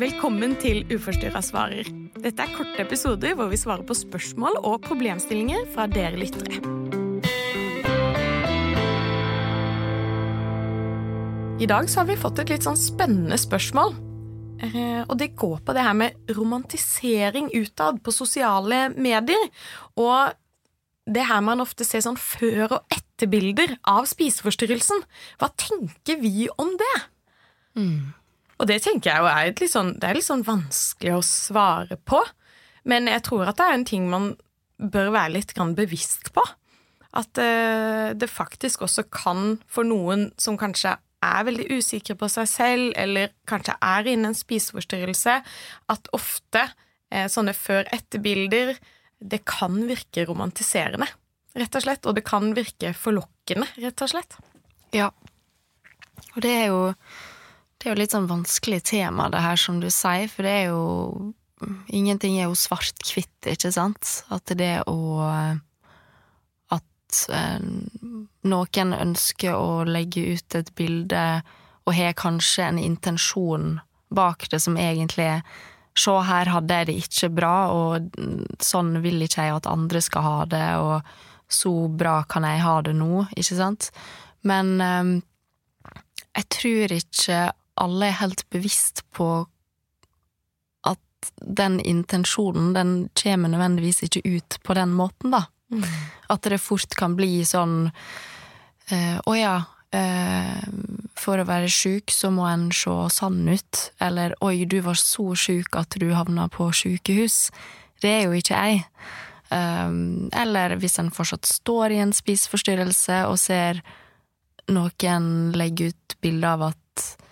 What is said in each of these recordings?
Velkommen til Uforstyrra svarer. Dette er korte episoder hvor vi svarer på spørsmål og problemstillinger fra dere lyttere. I dag så har vi fått et litt sånn spennende spørsmål. Eh, Og det går på det her med romantisering utad på sosiale medier. Og det her man ofte ser sånn før- og etterbilder av spiseforstyrrelsen. Hva tenker vi om det? Og det tenker jeg jo er litt sånn, det er litt sånn vanskelig å svare på. Men jeg tror at det er en ting man bør være litt bevisst på. At eh, det faktisk også kan, for noen som kanskje er veldig usikre på seg selv, eller kanskje er inne i en spiseforstyrrelse, at ofte eh, sånne før-etter-bilder det kan virke romantiserende, rett og slett. Og det kan virke forlokkende, rett og slett. Ja. Og det er jo Det er jo litt sånn vanskelig tema, det her, som du sier, for det er jo Ingenting er jo svart-hvitt, ikke sant? At det å At eh, noen ønsker å legge ut et bilde og har kanskje en intensjon bak det som egentlig er Se, her hadde jeg det ikke bra, og sånn vil ikke jeg at andre skal ha det, og så bra kan jeg ha det nå, ikke sant? Men eh, jeg tror ikke alle er helt bevisst på at den intensjonen, den kommer nødvendigvis ikke ut på den måten, da. At det fort kan bli sånn eh, Å ja, eh, for å være sjuk så må en se sann ut. Eller oi, du var så sjuk at du havna på sjukehus. Det er jo ikke jeg. Um, eller hvis en fortsatt står i en spiseforstyrrelse og ser noen legge ut bilde av at eh,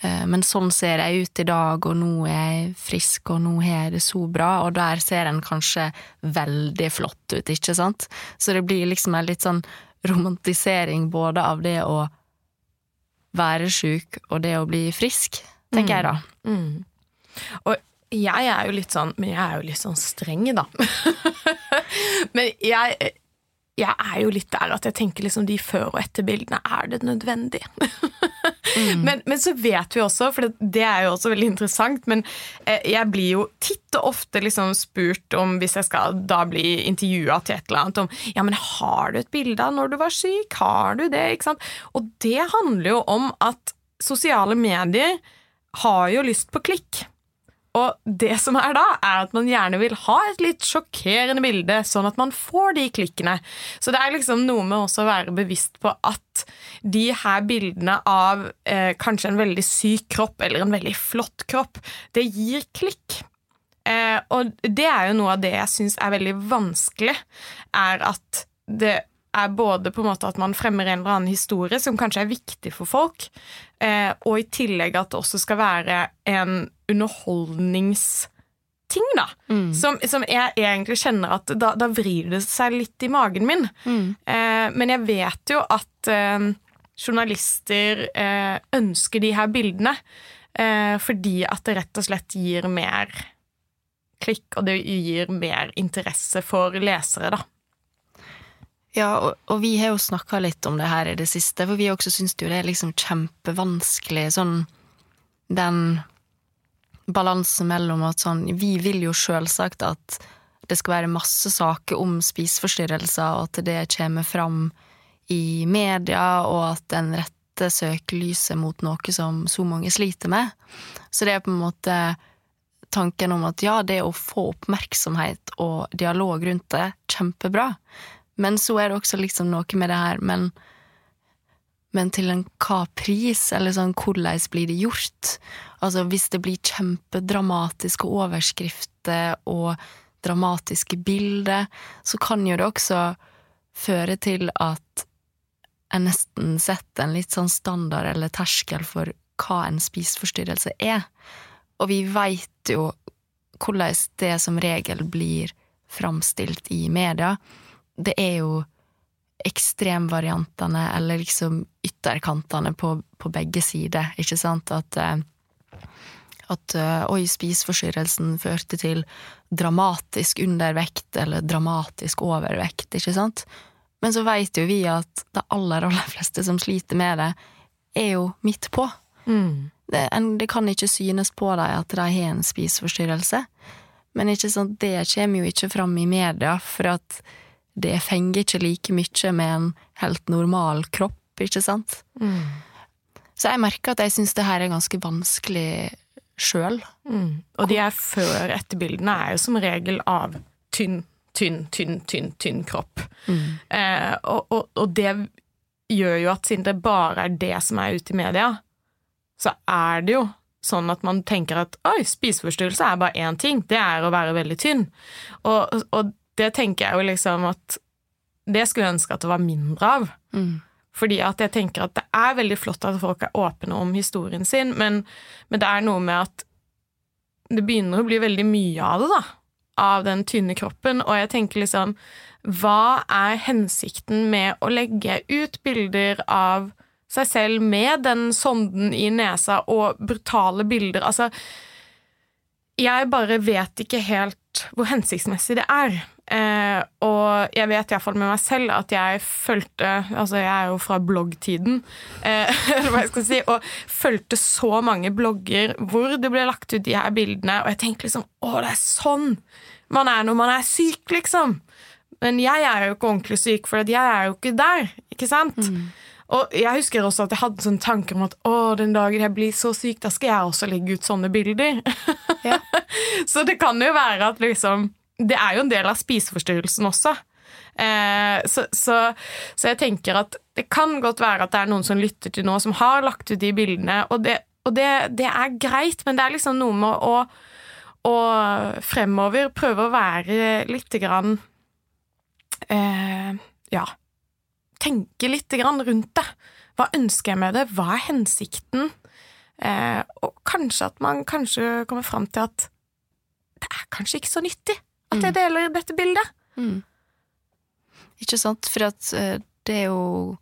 Men sånn ser jeg ut i dag, og nå er jeg frisk, og nå har jeg det så bra, og der ser en kanskje veldig flott ut, ikke sant? Så det blir liksom en litt sånn romantisering både av det å være sjuk og det å bli frisk, tenker jeg da. Mm. Og jeg er jo litt sånn Men jeg er jo litt sånn streng, da. men jeg, jeg er jo litt der at jeg tenker liksom de før- og etterbildene, er det nødvendig? men, men så vet vi også, for det, det er jo også veldig interessant, men eh, jeg blir jo titt og ofte liksom spurt om, hvis jeg skal da bli intervjua til et eller annet, om ja, men har du et bilde av når du var syk? Har du det? Ikke sant? Og det handler jo om at sosiale medier har jo lyst på klikk. Og det som er da, er at man gjerne vil ha et litt sjokkerende bilde, sånn at man får de klikkene. Så det er liksom noe med også å være bevisst på at de her bildene av eh, kanskje en veldig syk kropp eller en veldig flott kropp, det gir klikk. Eh, og det er jo noe av det jeg syns er veldig vanskelig, er at det er både på en måte at man fremmer en eller annen historie som kanskje er viktig for folk, eh, og i tillegg at det også skal være en underholdningsting, da. Som, som jeg egentlig kjenner at da, da vrir det seg litt i magen min. Eh, men jeg vet jo at eh, journalister eh, ønsker de her bildene eh, fordi at det rett og slett gir mer klikk, og det gir mer interesse for lesere, da. Ja, og, og vi har jo snakka litt om det her i det siste, for vi også syns jo det er liksom kjempevanskelig, sånn den balansen mellom at sånn Vi vil jo sjølsagt at det skal være masse saker om spiseforstyrrelser, og at det kommer fram i media, og at den rette søkelyset mot noe som så mange sliter med. Så det er på en måte tanken om at ja, det å få oppmerksomhet og dialog rundt det, kjempebra. Men så er det også liksom noe med det her, men men til en hva pris, eller sånn hvordan blir det gjort? Altså hvis det blir kjempedramatiske overskrifter og dramatiske bilder, så kan jo det også føre til at en nesten setter en litt sånn standard eller terskel for hva en spiseforstyrrelse er. Og vi veit jo hvordan det som regel blir framstilt i media. Det er jo ekstremvariantene, eller liksom ytterkantene på, på begge sider, ikke sant? At, eh, at eh, oi, spiseforstyrrelsen førte til dramatisk undervekt eller dramatisk overvekt, ikke sant? Men så veit jo vi at de aller, aller fleste som sliter med det, er jo midt på. det, en, det kan ikke synes på dem at de har en spiseforstyrrelse, men ikke sant, det kommer jo ikke fram i media, for at det fenger ikke like mye med en helt normal kropp, ikke sant? Mm. Så jeg merker at jeg syns det her er ganske vanskelig sjøl. Mm. Og de er før etterbildene er jo som regel av tynn, tynn, tynn, tynn, tynn kropp. Mm. Eh, og, og, og det gjør jo at siden det bare er det som er ute i media, så er det jo sånn at man tenker at oi, spiseforstyrrelse er bare én ting, det er å være veldig tynn. Og, og det tenker jeg jo liksom at det skulle jeg ønske at det var mindre av. Mm. Fordi at jeg tenker at det er veldig flott at folk er åpne om historien sin, men, men det er noe med at det begynner å bli veldig mye av det, da. Av den tynne kroppen. Og jeg tenker liksom Hva er hensikten med å legge ut bilder av seg selv med den sonden i nesa og brutale bilder? Altså Jeg bare vet ikke helt hvor hensiktsmessig det er. Eh, og jeg vet iallfall med meg selv at jeg fulgte Altså, jeg er jo fra bloggtiden, eh, eller hva jeg skal si, og fulgte så mange blogger hvor det ble lagt ut de her bildene, og jeg tenkte liksom Å, det er sånn man er når man er syk, liksom. Men jeg er jo ikke ordentlig syk, for jeg er jo ikke der, ikke sant? Mm. Og jeg husker også at jeg hadde sånne tanker om at å, den dagen jeg blir så syk, da skal jeg også legge ut sånne bilder. Ja. så det kan jo være at liksom Det er jo en del av spiseforstyrrelsen også. Eh, så, så, så, jeg tenker at det kan godt være at det er noen som lytter til nå, som har lagt ut de bildene, og det, og det, det er greit, men det er liksom noe med å, å fremover prøve å være lite grann eh, Ja tenke litt rundt det. Hva ønsker jeg med det? Hva er hensikten? Eh, og kanskje at man kanskje kommer fram til at det er kanskje ikke så nyttig at jeg deler dette bildet. Mm. Ikke sant? For at eh, det er jo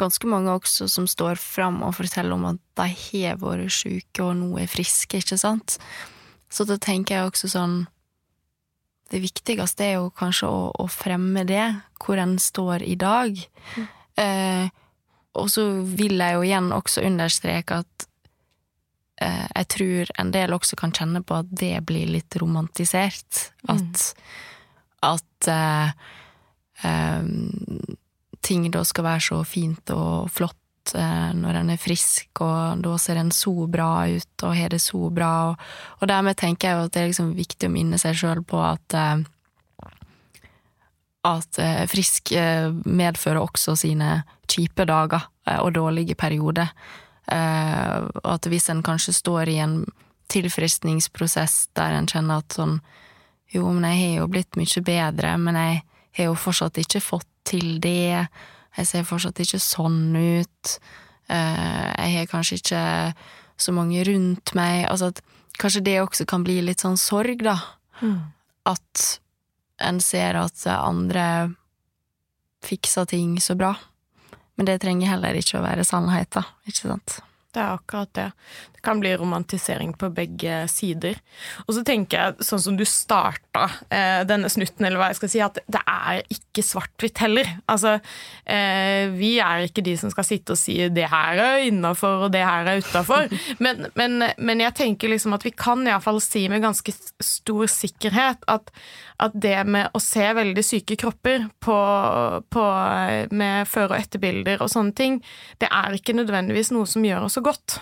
ganske mange også som står fram og forteller om at de har vært syke og nå er friske, ikke sant? Så da tenker jeg også sånn det viktigste er jo kanskje å, å fremme det, hvor en står i dag. Mm. Eh, og så vil jeg jo igjen også understreke at eh, jeg tror en del også kan kjenne på at det blir litt romantisert. Mm. At, eh, eh, ting da skal være så fint og flott Eh, når en er frisk, og da ser en så bra ut og har det så bra. Og, og dermed tenker jeg at det er liksom viktig å minne seg sjøl på at eh, at eh, frisk medfører også sine kjipe dager og dårlige perioder. Og at hvis en kanskje står i en tilfriskningsprosess der en kjenner at sånn Jo, men jeg har jo blitt mye bedre, men jeg har jo fortsatt ikke fått til det. Jeg ser fortsatt ikke sånn ut. Eh, jeg har kanskje ikke så mange rundt meg. Altså at kanskje det også kan bli litt sånn sorg, da. Mm. At en ser at andre fikser ting så bra. Men det trenger heller ikke å være sannhet, da. Ikke sant? Det er akkurat det. Kan bli romantisering på begge sider. Og så tenker jeg, sånn som du starta eh, denne snutten, eller hva jeg skal si, at det er ikke svart-hvitt heller. Altså, eh, vi er ikke de som skal sitte og si 'det her er innafor', og 'det her er utafor'. Men, men, men, jeg tenker liksom at vi kan iallfall si med ganske stor sikkerhet at, at det med å se veldig syke kropper på, på, med før- og etterbilder og sånne ting, det er ikke nødvendigvis noe som gjør oss så godt.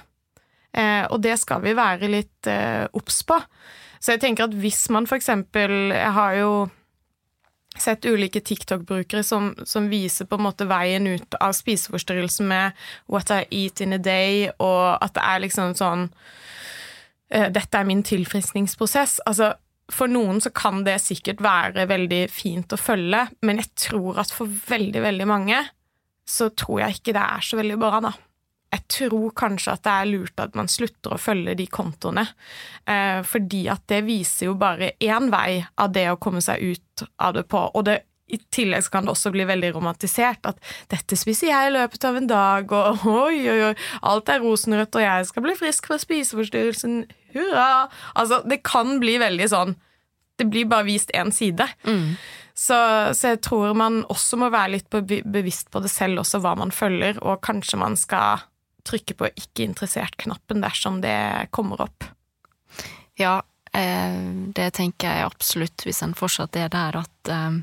Eh, og det skal vi være litt eh, obs på. Så jeg tenker at hvis man eksempel Jeg har jo sett ulike TikTok-brukere som, som, viser på en måte veien ut av spiseforstyrrelsen med 'what I eat in a day', og at det er liksom sånn eh, 'Dette er min tilfriskningsprosess'. Altså, for noen så kan det sikkert være veldig fint å følge, men jeg tror at for veldig, veldig mange så tror jeg ikke det er så veldig bra, da jeg tror kanskje at det er lurt at man slutter å følge de kontoene. Eh, fordi at det viser jo bare én vei av det å komme seg ut av det på. Og det, i tillegg kan det også bli veldig romantisert. At 'dette spiser jeg i løpet av en dag', og 'oi, oi, oi, alt er rosenrødt', og 'jeg skal bli frisk fra spiseforstyrrelsen', hurra! Altså, det kan bli veldig sånn Det blir bare vist én side. Mm. Så, så, jeg tror man også må være litt bevisst på det selv, også hva man følger, og kanskje man skal trykke på ikke interessert-knappen dersom det kommer opp. Ja, eh, det tenker jeg absolutt, hvis en fortsatt er der at eh,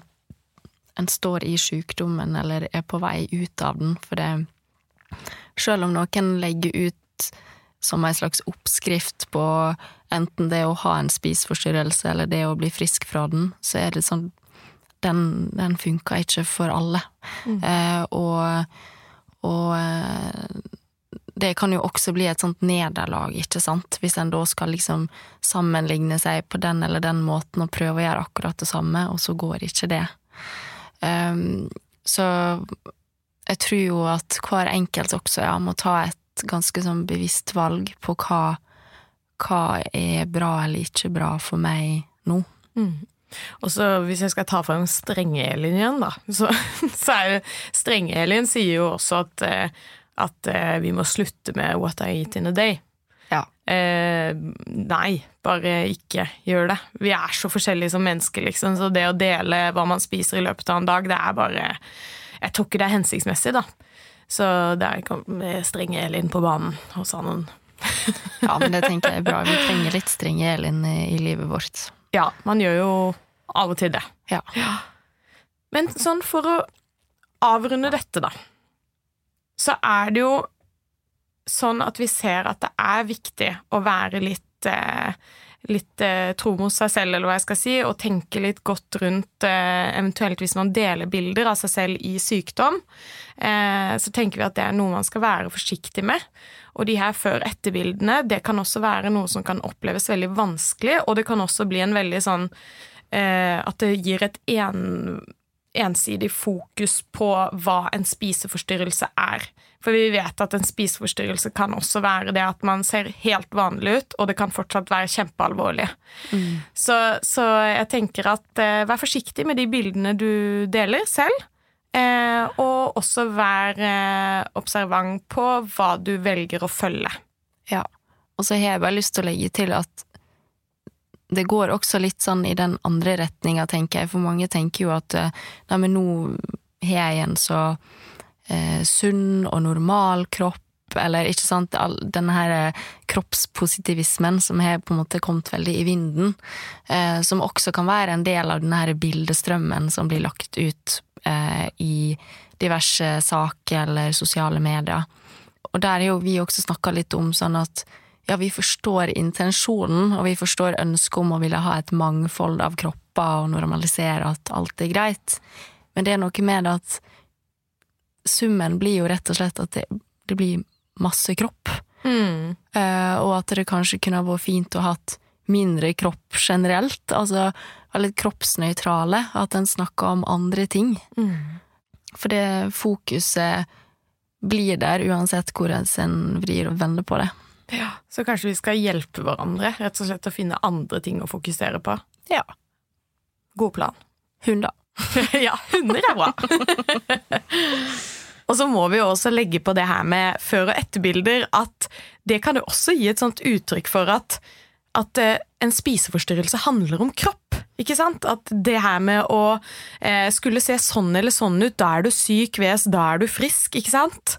en står i sykdommen eller er på vei ut av den. For det Selv om noen legger ut som en slags oppskrift på enten det å ha en spiseforstyrrelse eller det å bli frisk fra den, så er det sånn Den, den funker ikke for alle. Mm. Eh, og, og eh, det kan jo også bli et sånt nederlag, ikke sant, hvis en da skal liksom sammenligne seg på den eller den måten og prøve å gjøre akkurat det samme, og så går ikke det. Um, så jeg tror jo at hver enkelt også ja, må ta et ganske sånn bevisst valg på hva, hva er bra eller ikke bra for meg nå. Mm. Og så hvis jeg skal ta frem Strenge-Elin igjen, da, så, så er jo Strenge-Elin sier jo også at eh, at eh, vi må slutte med What I Eat in a Day. Ja. Eh, nei, bare ikke gjør det. Vi er så forskjellige som mennesker, liksom, så det å dele hva man spiser i løpet av en dag, det er bare Jeg tror ikke det er hensiktsmessig, da. Så der kom strenge Elin på banen og sa noen Ja, men det tenker jeg er bra. Vi trenger litt strenge Elin i, i livet vårt. Ja, man gjør jo av og til det. Ja. ja. Men sånn for å avrunde dette, da så er det jo sånn at vi ser at det er viktig å være litt eh, litt eh, tro mot seg selv, eller hva jeg skal si, og tenke litt godt rundt eh, eventuelt hvis man deler bilder av seg selv i sykdom, eh, så tenker vi at det er noe man skal være forsiktig med. Og de her før-etter-bildene, det kan også være noe som kan oppleves veldig vanskelig, og det kan også bli en veldig sånn eh, At det gir et en ensidig fokus på hva en spiseforstyrrelse er. For vi vet at en spiseforstyrrelse kan også være det at man ser helt vanlig ut, og det kan fortsatt være kjempealvorlig. Mm. Så, så, jeg tenker at eh, vær forsiktig med de bildene du deler selv. Eh, og også vær eh, observant på hva du velger å følge. Ja. Og så har jeg bare lyst til å legge til at det går også litt sånn i den andre retninga, tenker jeg, for mange tenker jo at eh, nei, men nå har jeg en så eh, sunn og normal kropp, eller ikke sant, all, denne her eh, kroppspositivismen som har på en måte kommet veldig i vinden, eh, som også kan være en del av denne her bildestrømmen som blir lagt ut eh, i diverse saker eller sosiale medier. Og der har jo vi også snakka litt om sånn at ja, vi forstår intensjonen, og vi forstår ønsket om å ville ha et mangfold av kropper og normalisere at alt er greit, men det er noe med det at summen blir jo rett og slett at det, det blir masse kropp, mm. uh, og at det kanskje kunne vært fint å ha hatt mindre kropp generelt, altså litt kroppsnøytrale, at en snakker om andre ting. Mm. For det fokuset blir der uansett hvordan en vrir og vender på det. Ja, Så kanskje vi skal hjelpe hverandre rett og slett å finne andre ting å fokusere på? Ja. God plan. Hunder. ja, hunder er bra. og så må vi jo også legge på det her med før- og etterbilder, at det kan jo også gi et sånt uttrykk for at, at eh, en spiseforstyrrelse handler om kropp. Ikke sant? At det her med å eh, skulle se sånn eller sånn ut, da er du syk, ves, da er du frisk, ikke sant?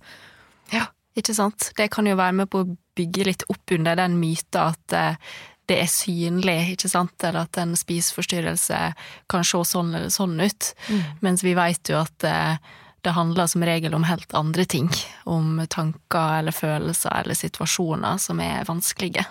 Ja, ikke sant. Det kan jo være med på å bygge litt opp under den myten at eh, det er synlig, ikke sant, eller at en spiseforstyrrelse kan se sånn eller sånn ut, mm. mens vi vet jo at eh, det handler som regel om helt andre ting, om tanker eller følelser eller situasjoner som er vanskelige.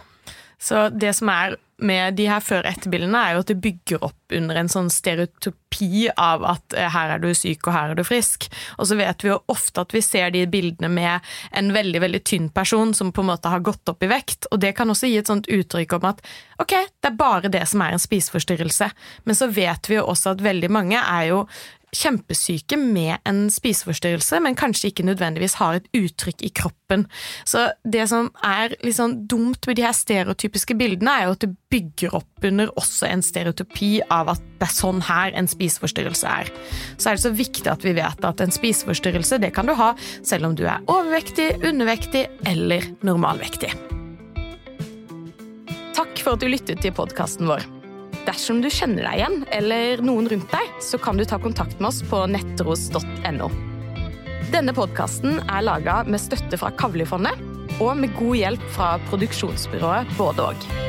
Så det som er med de her før-etter-bildene, er jo at det bygger opp under en sånn stereotypi av at eh, her er du syk og her er du frisk. Og så vet vi jo ofte at vi ser de bildene med en veldig veldig tynn person som på en måte har gått opp i vekt. Og det kan også gi et sånt uttrykk om at ok, det er bare det som er en spiseforstyrrelse. Men så vet vi jo også at veldig mange er jo kjempesyke med en spiseforstyrrelse, men kanskje ikke nødvendigvis har et uttrykk i kroppen. Så det som er litt sånn dumt med de her stereotypiske bildene, er jo at det bygger opp under også en stereotypi av at det er sånn her en spiseforstyrrelse er. Så er det så viktig at vi vet at en spiseforstyrrelse det kan du ha selv om du er overvektig, undervektig eller normalvektig. Takk for at du lyttet til podkasten vår. Dersom du kjenner deg igjen, eller noen rundt deg, så kan du ta kontakt med oss på nettros.no. Denne podkasten er laga med støtte fra Kavlifondet og med god hjelp fra produksjonsbyrået Både og.